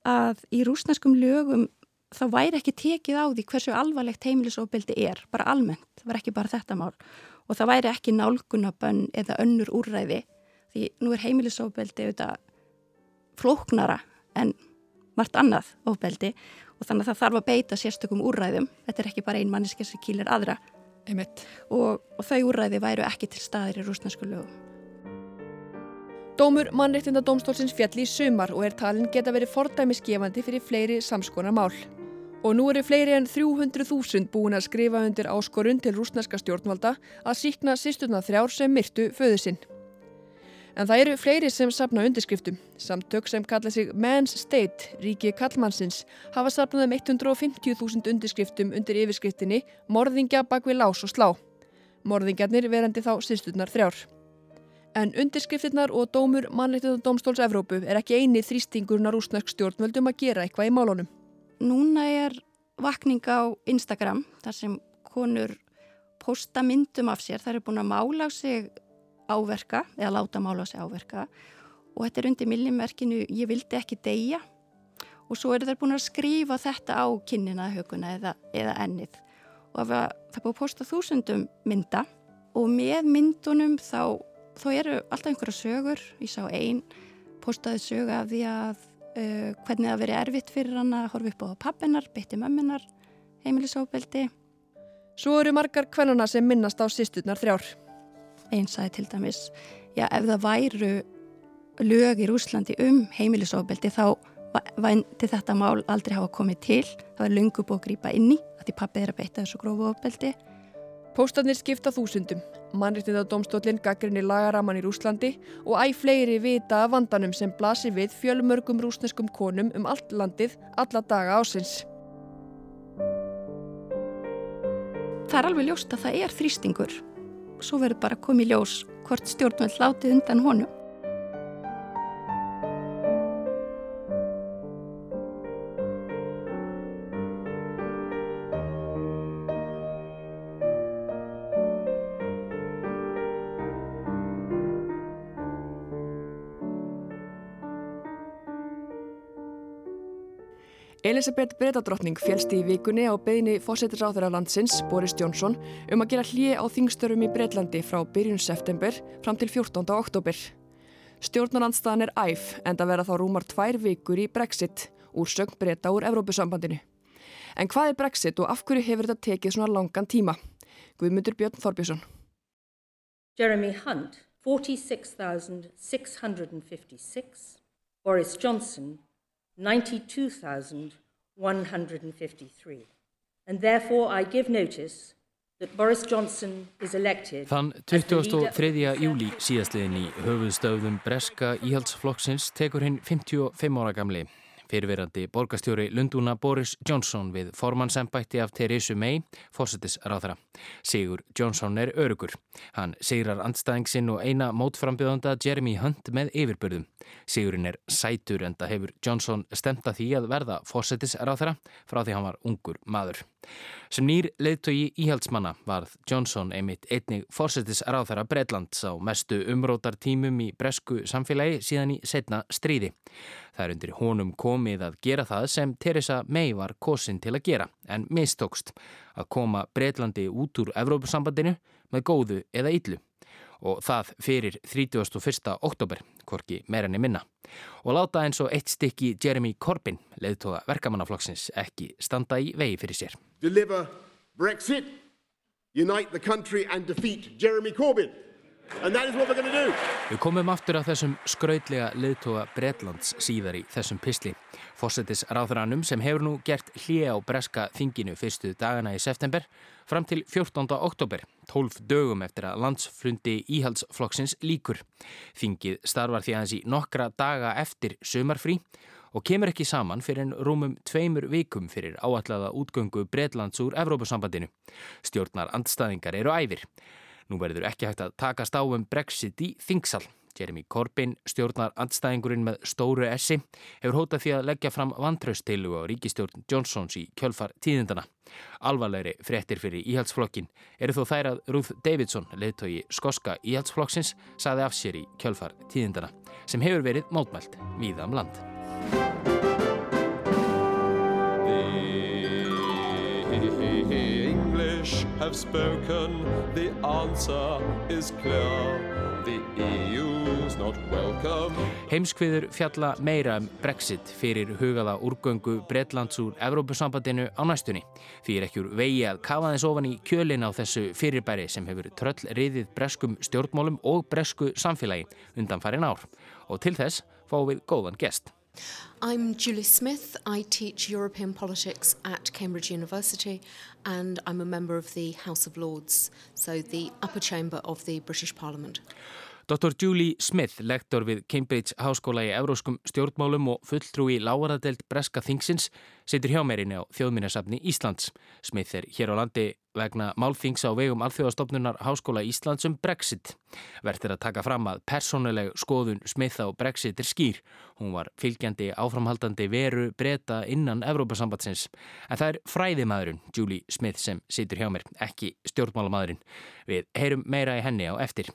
að í rúsneskum lögum þá væri ekki tekið á því hversu alvarlegt heimilisofbeldi er, bara almennt, það var ekki bara þetta mál. Og það væri ekki nálgunabönn eða önnur úrræði því nú er heimilisofbeldi auðvitað flóknara en margt annað ofbeldi og þannig að það þarf að beita sérstökum úrræðum. Þetta er ekki bara ein manneski sem kýlir aðra. Og, og þau úrræði væru ekki til staðir í rúsnarsku lögum. Dómur mannreitinda domstólsins fjalli í sumar og er talin geta verið fordæmisgefandi fyrir fleiri samskonar mál. Og nú eru fleiri en 300.000 búin að skrifa undir áskorun til rúsnarska stjórnvalda að síkna sýsturna þrjár sem myrtu föðu sinn. En það eru fleiri sem sapna undirskriftum. Samtök sem kalla sig Man's State, ríki kallmannsins, hafa sapnað um 150.000 undirskriftum undir yfirskriftinni Morðingja bak við lás og slá. Morðingjarnir verandi þá sýsturnar þrjár. En undirskriftirnar og dómur mannleitið dómstóls Evrópu er ekki eini þrýstingurna rúsnarsk stjórnvöldum að gera eitthvað í málunum. núna er vakning á Instagram þar sem konur posta myndum af sér, það eru búin að mála á sig áverka eða láta mála á sig áverka. Og þetta er undir millimerkinu ég vildi ekki deyja. Og svo eru þeir búin að skrifa þetta á kinnina, höguna eða, eða ennið. Og það er búin að posta þúsundum mynda og með myndunum þá, þá eru alltaf einhverja sögur, ég sá einn postaði sögu af því að uh, hvernig það veri erfitt fyrir hann að horfa upp á pappinar, bytti mömminar heimilisóbeldi Svo eru margar kvennuna sem minnast á sýsturnar þrjár Einn sagði til dæmis já ef það væru lög í Rúslandi um heimilisóbeldi þá vændi þetta mál aldrei hafa komið til. Það var lungu búið að grýpa inn í því pappið er að beita þessu grófu ofbeldi. Póstarnir skipta þúsundum. Mannriktið á domstólinn gaggrinni lagaraman í Rúslandi og æg fleiri vita af vandanum sem blasir við fjölmörgum rúsneskum konum um allt landið alla daga ásins Það er alveg ljóst að það er þrýstingur svo verður bara komið ljós hvort stjórnveld látið undan honum Elisabeth Bredadrottning félst í vikunni á beðinni fósettisráþurra landsins, Boris Johnson, um að gera hlið á þingstörfum í Breitlandi frá byrjun september fram til 14. oktober. Stjórnarnandstaðan er æf en það verða þá rúmar tvær vikur í Brexit úr sögn breyta úr Evrópusambandinu. En hvað er Brexit og af hverju hefur þetta tekið svona langan tíma? Guðmundur Björn Þorbjörnsson. Jeremy Hunt, 46,656. Boris Johnson, 92,153. And therefore I give notice that Boris Johnson is elected Þann 23. júli síðastliðin í höfuðstöðum Breska íhaldsflokksins tekur hinn 55 ára gamli Fyrirverandi borgastjóri Lundúna Boris Johnson við formannsembætti af Theresa May, fórsetisráðara. Sigur Johnson er örugur. Hann sigrar andstæðingsinn og eina mótframbjöðanda Jeremy Hunt með yfirbörðum. Sigurinn er sætur en það hefur Johnson stemta því að verða fórsetisráðara frá því hann var ungur maður. Sem nýr leðtogi íhaldsmanna varð Johnson einmitt einnig fórsetisráðara Breitlands á mestu umrótartímum í bresku samfélagi síðan í setna stríði. Það er undir honum komið að gera það sem Theresa May var kosin til að gera en mistókst að koma Breitlandi út úr Evrópusambandinu með góðu eða yllu og það fyrir 31. oktober, hvorki meirinni minna. Og láta eins og eitt stykki Jeremy Corbyn, leðtoga verkamannaflokksins, ekki standa í vegi fyrir sér. Deliver Brexit, unite the country and defeat Jeremy Corbyn. Við komum aftur að þessum skraudlega leðtoga Breitlands síðar í þessum pisli. Fossetis ráðrannum sem hefur nú gert hlið á breska þinginu fyrstu dagana í september fram til 14. oktober, 12 dögum eftir að landsflundi íhaldsflokksins líkur. Þingið starfar því aðeins í nokkra daga eftir sömarfrí og kemur ekki saman fyrir en rúmum tveimur vikum fyrir áallaða útgöngu Breitlands úr Evrópusambandinu. Stjórnar andstaðingar eru æfir. Nú verður ekki hægt að takast á um Brexit í þingsal. Jeremy Corbyn, stjórnar andstæðingurinn með stóru essi, hefur hótað því að leggja fram vantrausteilu á ríkistjórn Johnsons í kjölfar tíðindana. Alvarlegri fréttir fyrir íhaldsflokkin eru þó þær að Ruth Davidson, leðtogi skoska íhaldsflokksins, saði af sér í kjölfar tíðindana, sem hefur verið mótmælt víða um land. have spoken, the answer is clear. The EU's not welcome. Heimskviður fjalla meira um Brexit fyrir hugaða úrgöngu Breitlands úr Evrópusambandinu á næstunni. Því er ekki úr vegi að kafa þess ofan í kjölin á þessu fyrirbæri sem hefur tröll riðið breskum stjórnmálum og bresku samfélagi undan farin ár. Og til þess fáum við góðan gest. I'm Julie Smith. I teach European politics at Cambridge University and I'm a member of the House of Lords, so the upper chamber of the British Parliament. Dr. Julie Smith, lektor við Cambridge Háskóla í Evróskum stjórnmálum og fulltrúi lágaradelt Breska Þingsins, situr hjá meirinni á þjóðminnarsafni Íslands. Smith er hér á landi vegna málþings á vegum alþjóðastofnunar Háskóla Íslands um Brexit. Verður að taka fram að persónuleg skoðun Smith á Brexit er skýr. Hún var fylgjandi áframhaldandi veru breyta innan Evrópasambatsins. En það er fræðimaðurinn Julie Smith sem situr hjá mér, ekki stjórnmálamadurinn. Við heyrum meira í henni á eftir.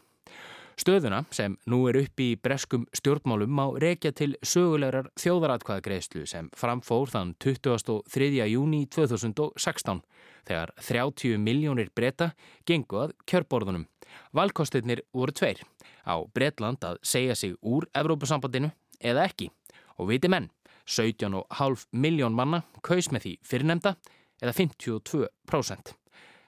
Stöðuna sem nú er upp í breskum stjórnmálum má rekja til sögulegar þjóðaratkvæðagreðslu sem framfór þann 23. júni 2016 þegar 30 miljónir breyta gengu að kjörborðunum. Valkostirnir voru tveir á Breitland að segja sig úr Evrópusambandinu eða ekki og viti menn 17,5 miljón manna kaus með því fyrirnemda eða 52%.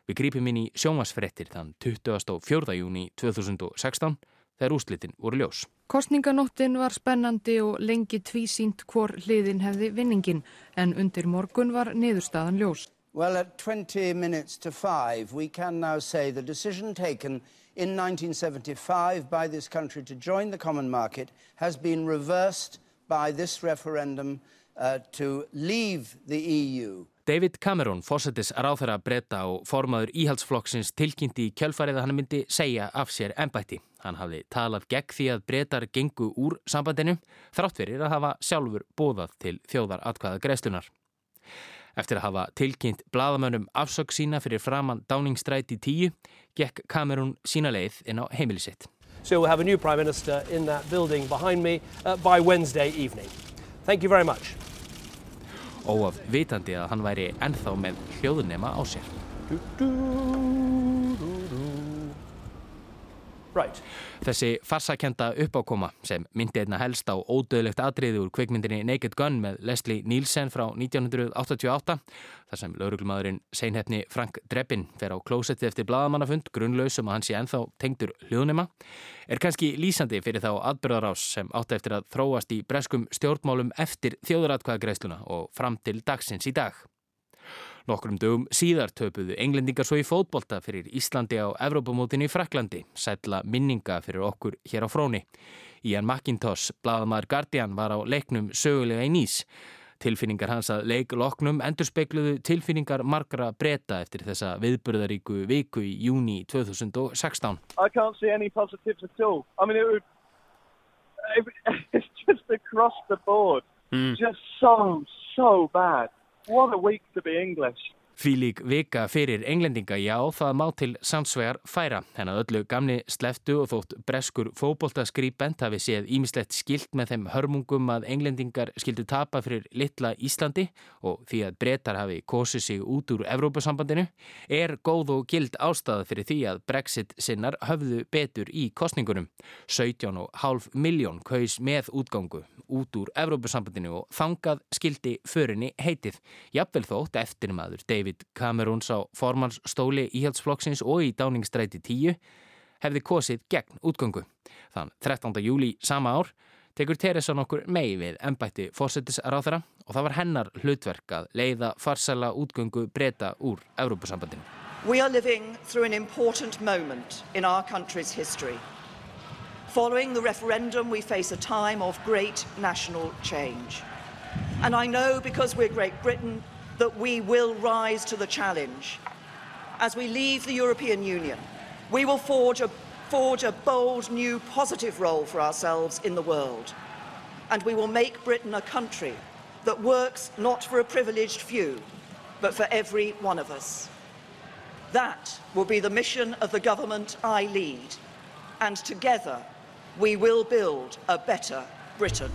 Við grípum inn í sjónvarsfrettir þann 24. júni 2016 þegar úslitin voru ljós. Kostninganóttin var spennandi og lengi tvísínt hvor hliðin hefði vinningin en undir morgun var niðurstaðan ljós. Well, at 20 minutes to 5 we can now say the decision taken in 1975 by this country to join the common market has been reversed by this referendum uh, to leave the EU. David Cameron, fósettis ráþara breyta og formaður íhaldsflokksins tilkynnti í kjölfarið að hann myndi segja af sér ennbætti. Hann hafði talað gegn því að breytar gengu úr sambandinu þrátt verir að hafa sjálfur bóðað til þjóðar atkvæða greiðslunar. Eftir að hafa tilkynnt bladamönnum afsökk sína fyrir framann Downingstræti 10 gekk Cameron sína leið inn á heimilisitt. So we'll have a new Prime Minister in that building behind me uh, by Wednesday evening. Thank you very much óaf vitandi að hann væri ennþá með hljóðunema á sér. Right. Þessi farsakenda uppákoma sem myndi einna helst á ódöðlegt atriði úr kveikmyndinni Naked Gun með Leslie Nielsen frá 1988 þar sem lauruglumadurinn seinhefni Frank Drebin fer á klósetti eftir bladamannafund grunnlausum að hann sé enþá tengdur hljóðnema er kannski lýsandi fyrir þá atbyrðarás sem átti eftir að þróast í breskum stjórnmálum eftir þjóðuratkvæðagreisluna og fram til dagsins í dag. Nokkrum dögum síðar töpuðu englendingar svo í fótbolta fyrir Íslandi á Evrópamótinni í Fraklandi, sætla minninga fyrir okkur hér á fróni. Ian McIntosh, bladamæður Guardian, var á leiknum sögulega í nýs. Tilfinningar hans að leikloknum endur speikluðu tilfinningar margra breyta eftir þessa viðburðaríku viku í júni 2016. I can't see any positives at all. I mean, it would, it's just across the board. Mm. Just so, so bad. What a week to be English. Fílík vika fyrir englendinga, já, það má til samsvegar færa. Henn að öllu gamni sleftu og þótt breskur fóboltaskrýpent hafi séð ímislegt skilt með þeim hörmungum að englendingar skildu tapa fyrir litla Íslandi og því að breytar hafi kosið sig út úr Evrópasambandinu, er góð og gild ástæða fyrir því að Brexit sinnar höfðu betur í kostningunum. 17,5 miljón kaus með útgangu út úr Evrópasambandinu og þangað skildi förinni heitið. Jafnvel þótt eftirmaður David David Camerons á formans stóli íhaldsflokksins og í dáningsstræti 10 hefði kosið gegn útgöngu. Þann 13. júli sama ár tekur Teresa nokkur mei við ennbætti fórsetisráþara og það var hennar hlutverk að leiða farsala útgöngu breyta úr Európusambandinu. We are living through an important moment in our country's history. Following the referendum we face a time of great national change. And I know because we're Great Britain that we will rise to the challenge. As we leave the European Union, we will forge a, forge a bold new positive role for ourselves in the world. And we will make Britain a country that works not for a privileged few, but for every one of us. That will be the mission of the government I lead. And together, we will build a better Britain.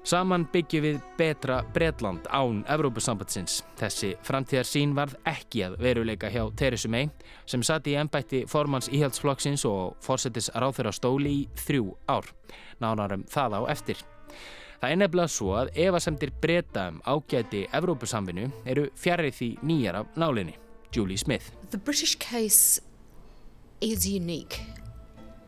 Saman byggjum við betra Bretland án Evrópusambandsins. Þessi framtíðar sín varð ekki að veruleika hjá Theresa May sem satt í ennbætti formans íhaldsflokksins og fórsetis ráþur á stóli í þrjú ár. Nánarum það á eftir. Það er nefnilega svo að evasemtir breyta um ágæti Evrópusamvinu eru fjarrið því nýjar af nálinni. Julie Smith. The British case is unique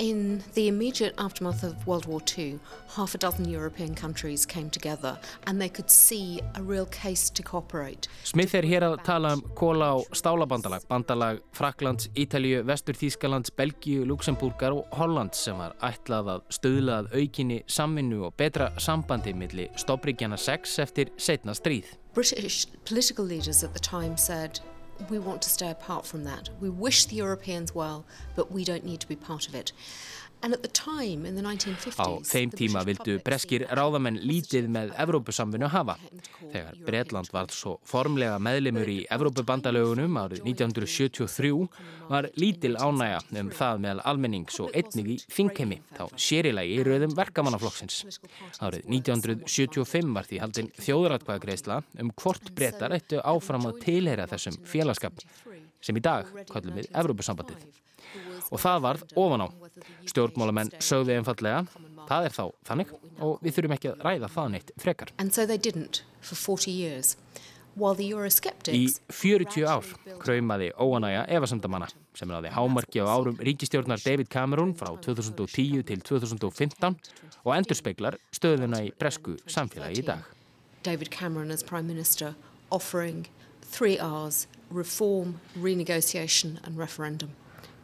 In the immediate aftermath of World War II, half a dozen European countries came together and they could see a real case to cooperate. Smith er hér að tala um kóla og stálabandalag, bandalag Fraklands, Ítalju, Vestur Þýskalands, Belgíu, Luxemburgar og Holland sem var ætlað að stöðlað aukinni samvinnu og betra sambandi millir Stobríkjana 6 eftir setna stríð. British political leaders at the time said we want to stay apart from that. We wish the Europeans well, but we don't need to be part of it. Á þeim tíma vildu breskir ráðamenn lítið með Evrópusamvinu hafa. Þegar Breitland var svo formlega meðlimur í Evrópubandalögunum árið 1973 var lítil ánægja um það meðal almennings og einnig í þingheimi, þá sérilagi í rauðum verkamannaflokksins. Árið 1975 var því haldinn þjóðratkvæðagreisla um hvort brettar eittu áfram að tilheyra þessum félagskap sem í dag kallum við Evrópusambandið og það varð ofan á. Stjórnmálamenn sögðu einfallega, það er þá þannig og við þurfum ekki að ræða það neitt frekar. Í 40 ár kröymaði óanæja efasemdamanna sem er á því hámarki á árum ríkistjórnar David Cameron frá 2010 til 2015 og endurspeglar stöðuna í bresku samfélagi í dag. David Cameron as Prime Minister offering three R's, reform, renegotiation and referendum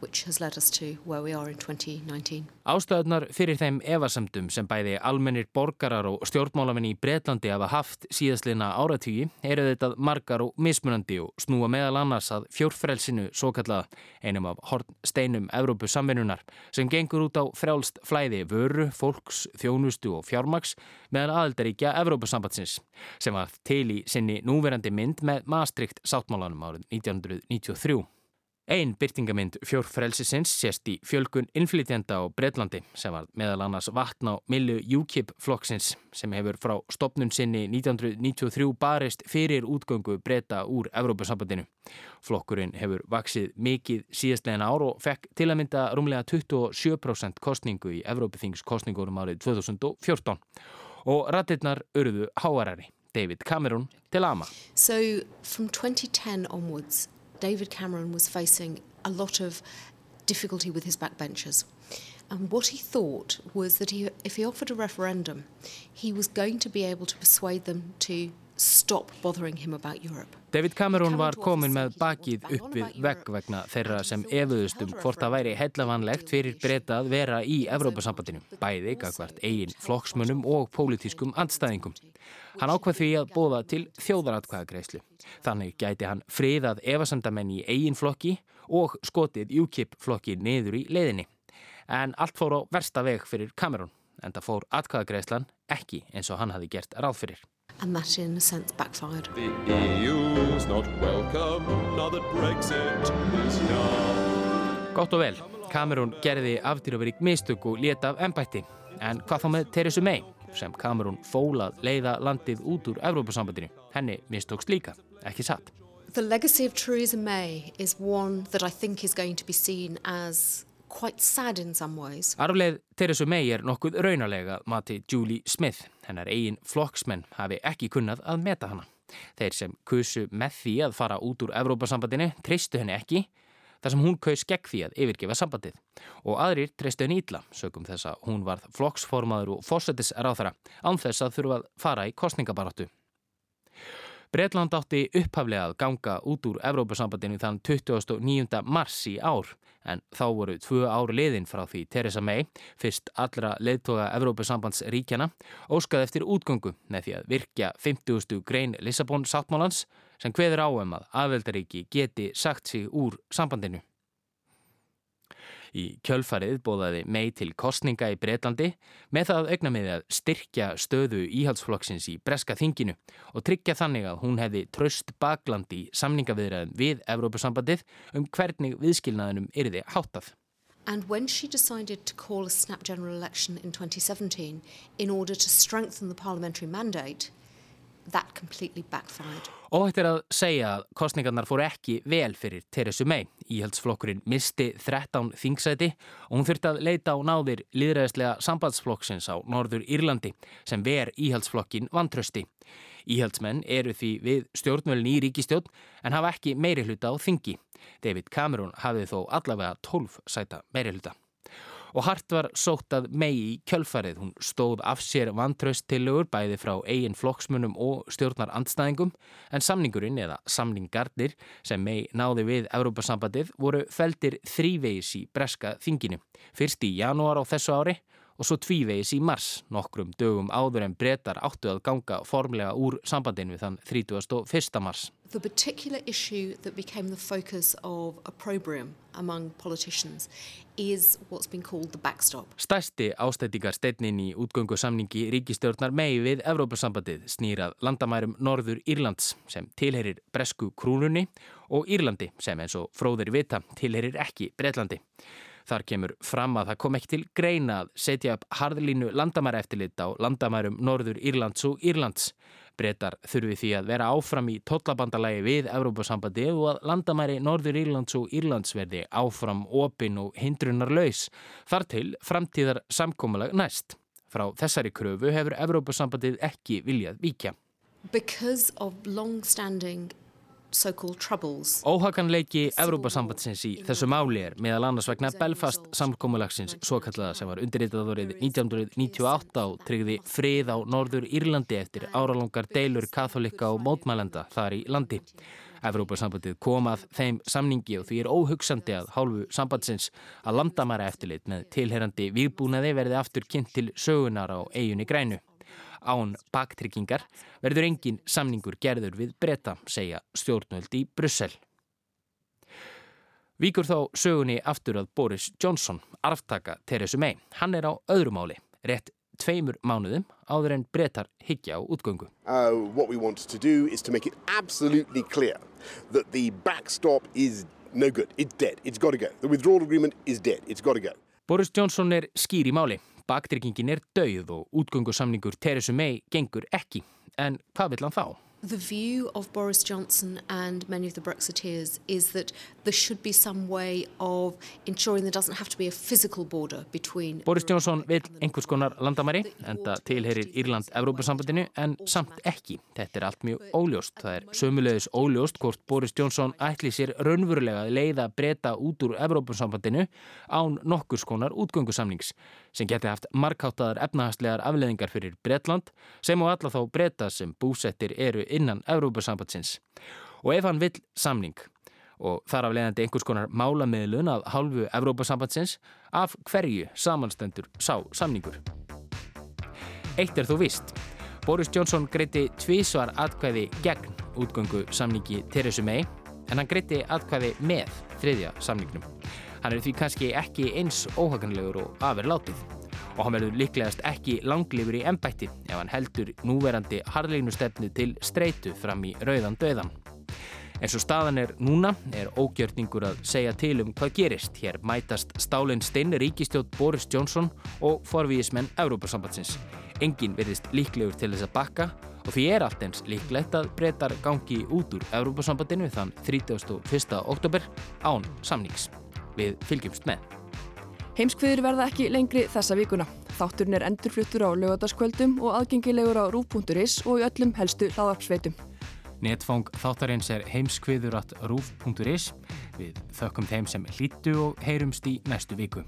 which has led us to where we are in 2019. Ástöðunar fyrir þeim evasemdum sem bæði almennir borgarar og stjórnmálamenni í Breitlandi hafa haft síðastliðna áratígi eru þetta margar og mismunandi og snúa meðal annars að fjórfrelsinu svo kallað einum af hornsteinum Evrópu samvinnunar sem gengur út á frjálst flæði vöru, fólks, þjónustu og fjármaks meðal aðeldaríkja Evrópusambatsins sem var til í sinni núverandi mynd með Maastrikt sáttmálanum árið 1993. Einn byrtingamind fjórfrelsisins sést í fjölgun innflytjenda á Breitlandi sem var meðal annars vatn á millu UKIP-flokksins sem hefur frá stopnun sinni 1993 barist fyrir útgöngu breyta úr Evrópusambandinu. Flokkurinn hefur vaksið mikið síðastlegin ár og fekk til að mynda rúmlega 27% kostningu í Evrópuþingskostningurum árið 2014 og ratirnar urðu háarari. David Cameron til Ama. So from 2010 onwards David Cameron was facing a lot of difficulty with his backbenchers. And what he thought was that he, if he offered a referendum, he was going to be able to persuade them to stop bothering him about Europe. David Cameron var komin með bakið upp við vegg vegna þeirra sem efuðustum hvort það væri hellavanlegt fyrir breyta að vera í Evrópasambandinu, bæði gagvart eigin flokksmönnum og pólitískum andstæðingum. Hann ákvað því að bóða til þjóðaratkvæðagreislu. Þannig gæti hann friðað evasandamenn í eigin flokki og skotið UKIP flokki niður í leiðinni. En allt fór á versta veg fyrir Cameron, en það fór atkvæðagreislan ekki eins og hann hafi gert ráð fyrir and that in a sense backfired. The EU's not welcome now that Brexit is here. Gott og vel, Cameron gerði afdýraverík mistök og leta af ennbætti. En hvað þá með Theresa May sem Cameron fólað leiða landið út úr Evrópasambandinu? Henni mistókst líka, ekki satt. The legacy of Theresa May is one that I think is going to be seen as Arfleð Theresa May er nokkuð raunalega mati Julie Smith. Hennar eigin flokksmenn hafi ekki kunnað að meta hana. Þeir sem kusu með því að fara út úr Evrópasambandinu treystu henni ekki þar sem hún kaus gegn því að yfirgefa sambandið. Og aðrir treystu henni ídla, sögum þess að hún varð flokksformaður og fósettis ráþara án þess að þurfa að fara í kostningabaráttu. Breitland átti upphaflega að ganga út úr Evrópusambandinu þann 29. mars í ár en þá voru tvö ár liðin frá því Theresa May, fyrst allra leðtoga Evrópusambandsríkjana, óskaði eftir útgöngu með því að virkja 50. grein Lissabon sáttmálans sem hveður áum að aðveldaríki geti sagt sig úr sambandinu. Í kjölfarið bóðaði mei til kostninga í Breitlandi með það augna með að styrkja stöðu íhaldsflokksins í breska þinginu og tryggja þannig að hún hefði tröst baklandi samningaviðræðum við Evrópusambandið um hvernig viðskilnaðinum yrði háttað. And when she decided to call a snap general election in 2017 in order to strengthen the parliamentary mandate, that completely backfired. Óhætt er að segja að kostningarnar fór ekki vel fyrir Teresu May. Íhaldsflokkurinn misti 13 þingsæti og hún þurfti að leita á náðir liðræðislega sambandsflokksins á Norður Írlandi sem ver íhaldsflokkin vantrösti. Íhaldsmenn eru því við stjórnvölin í ríkistjórn en hafa ekki meiri hluta á þingi. David Cameron hafið þó allavega 12 sæta meiri hluta. Og hart var sótt að megi í kjölfarið. Hún stóð af sér vantraustillögur bæði frá eigin flokksmunum og stjórnar andstæðingum en samningurinn eða samningarnir sem megi náði við Európa-sambandið voru feldir þrívegis í breska þinginu. Fyrst í janúar á þessu ári og svo tvívegis í mars, nokkrum dögum áður en breytar áttu að ganga formlega úr sambandinu þann 31. mars. The particular issue that became the focus of opprobrium among politicians is what's been called the backstop. Stærsti ástættingar steinnin í útgöngu samningi ríkistjórnar megi við Evrópasambandið snýrað landamærum Norður Írlands sem tilherir bresku krúnunni og Írlandi sem eins og fróðir vita tilherir ekki Breitlandi. Þar kemur fram að það kom ekki til greina að setja upp harðlínu landamæra eftirlit á landamærum Norður Írlands og Írlands. Bretar þurfi því að vera áfram í tollabandalagi við Evrópasambandi og að landamæri Norður Írlands og Írlands verði áfram opin og hindrunar laus. Þar til framtíðar samkómulag næst. Frá þessari kröfu hefur Evrópasambandið ekki viljað víkja. Because of long-standing Óhaganleiki Evrópasambandsins í þessu máli er meðal annars vegna Belfast samkómulagsins svo kallaða sem var undirritað árið 1998 og tryggði frið á Norður Írlandi eftir áralongar deilur katholika og mótmælenda þar í landi. Evrópasambandið kom að þeim samningi og því er óhugsandi að hálfu sambandsins að landamæra eftirlit með tilherandi výrbúnaði verði aftur kynnt til sögunar á eiginni grænu án baktryggingar verður engin samningur gerður við breyta, segja stjórnvöld í Brussel. Víkur þá sögunni aftur að Boris Johnson, arftaka Theresa May. Hann er á öðru máli, rétt tveimur mánuðum áður en breytar higgja á útgöngu. Uh, what we want to do is to make it absolutely clear that the backstop is no good, it's dead, it's got to go. The withdrawal agreement is dead, it's got to go. Boris Johnson er skýr í máli. Baktryggingin er dauð og útgöngusamningur Theresa May gengur ekki. En hvað vil hann þá? The view of Boris Johnson and many of the Brexiteers is that there should be some way of ensuring there doesn't have to be a physical border between... Boris Johnson vil einhvers konar landamæri, enda tilherir Írland Evrópasambandinu, en samt ekki. Þetta er allt mjög óljóst. Það er sömulegis óljóst hvort Boris Johnson ætli sér raunverulega að leiða breyta út úr Evrópasambandinu án nokkurs konar útgöngusamnings, sem geti haft markáttaðar efnahastlegar afleðingar fyrir Breitland, sem og alla þá breyta sem búsettir eru innan Európa-sambandsins og ef hann vill samning og þar af leiðandi einhvers konar málamiðlun af hálfu Európa-sambandsins af hverju samanstendur sá samningur. Eitt er þó vist. Boris Johnson greiti tvísvar atkvæði gegn útgöngu samningi Theresa May en hann greiti atkvæði með þriðja samningnum. Hann er því kannski ekki eins óhaganlegur og aferlátið og hann verður líklegast ekki langlifur í ennbætti ef hann heldur núverandi harlegnustefnu til streitu fram í rauðan döðan. En svo staðan er núna er ógjörningur að segja til um hvað gerist. Hér mætast Stálin Steinn, ríkistjótt Boris Johnson og forvíismenn Európa-sambandsins. Engin verðist líklegur til þess að bakka og því er allt eins líklegt að breytar gangi út úr Európa-sambandinu þann 31. oktober án samnings. Við fylgjumst með. Heimskviður verða ekki lengri þessa vikuna. Þátturinn er endurfluttur á lögadagskvöldum og aðgengilegur á rúf.is og í öllum helstu hlaðarpsveitum. Netfang þáttarins er heimskviður at rúf.is. Við þökkum þeim sem hlýttu og heyrumst í næstu viku.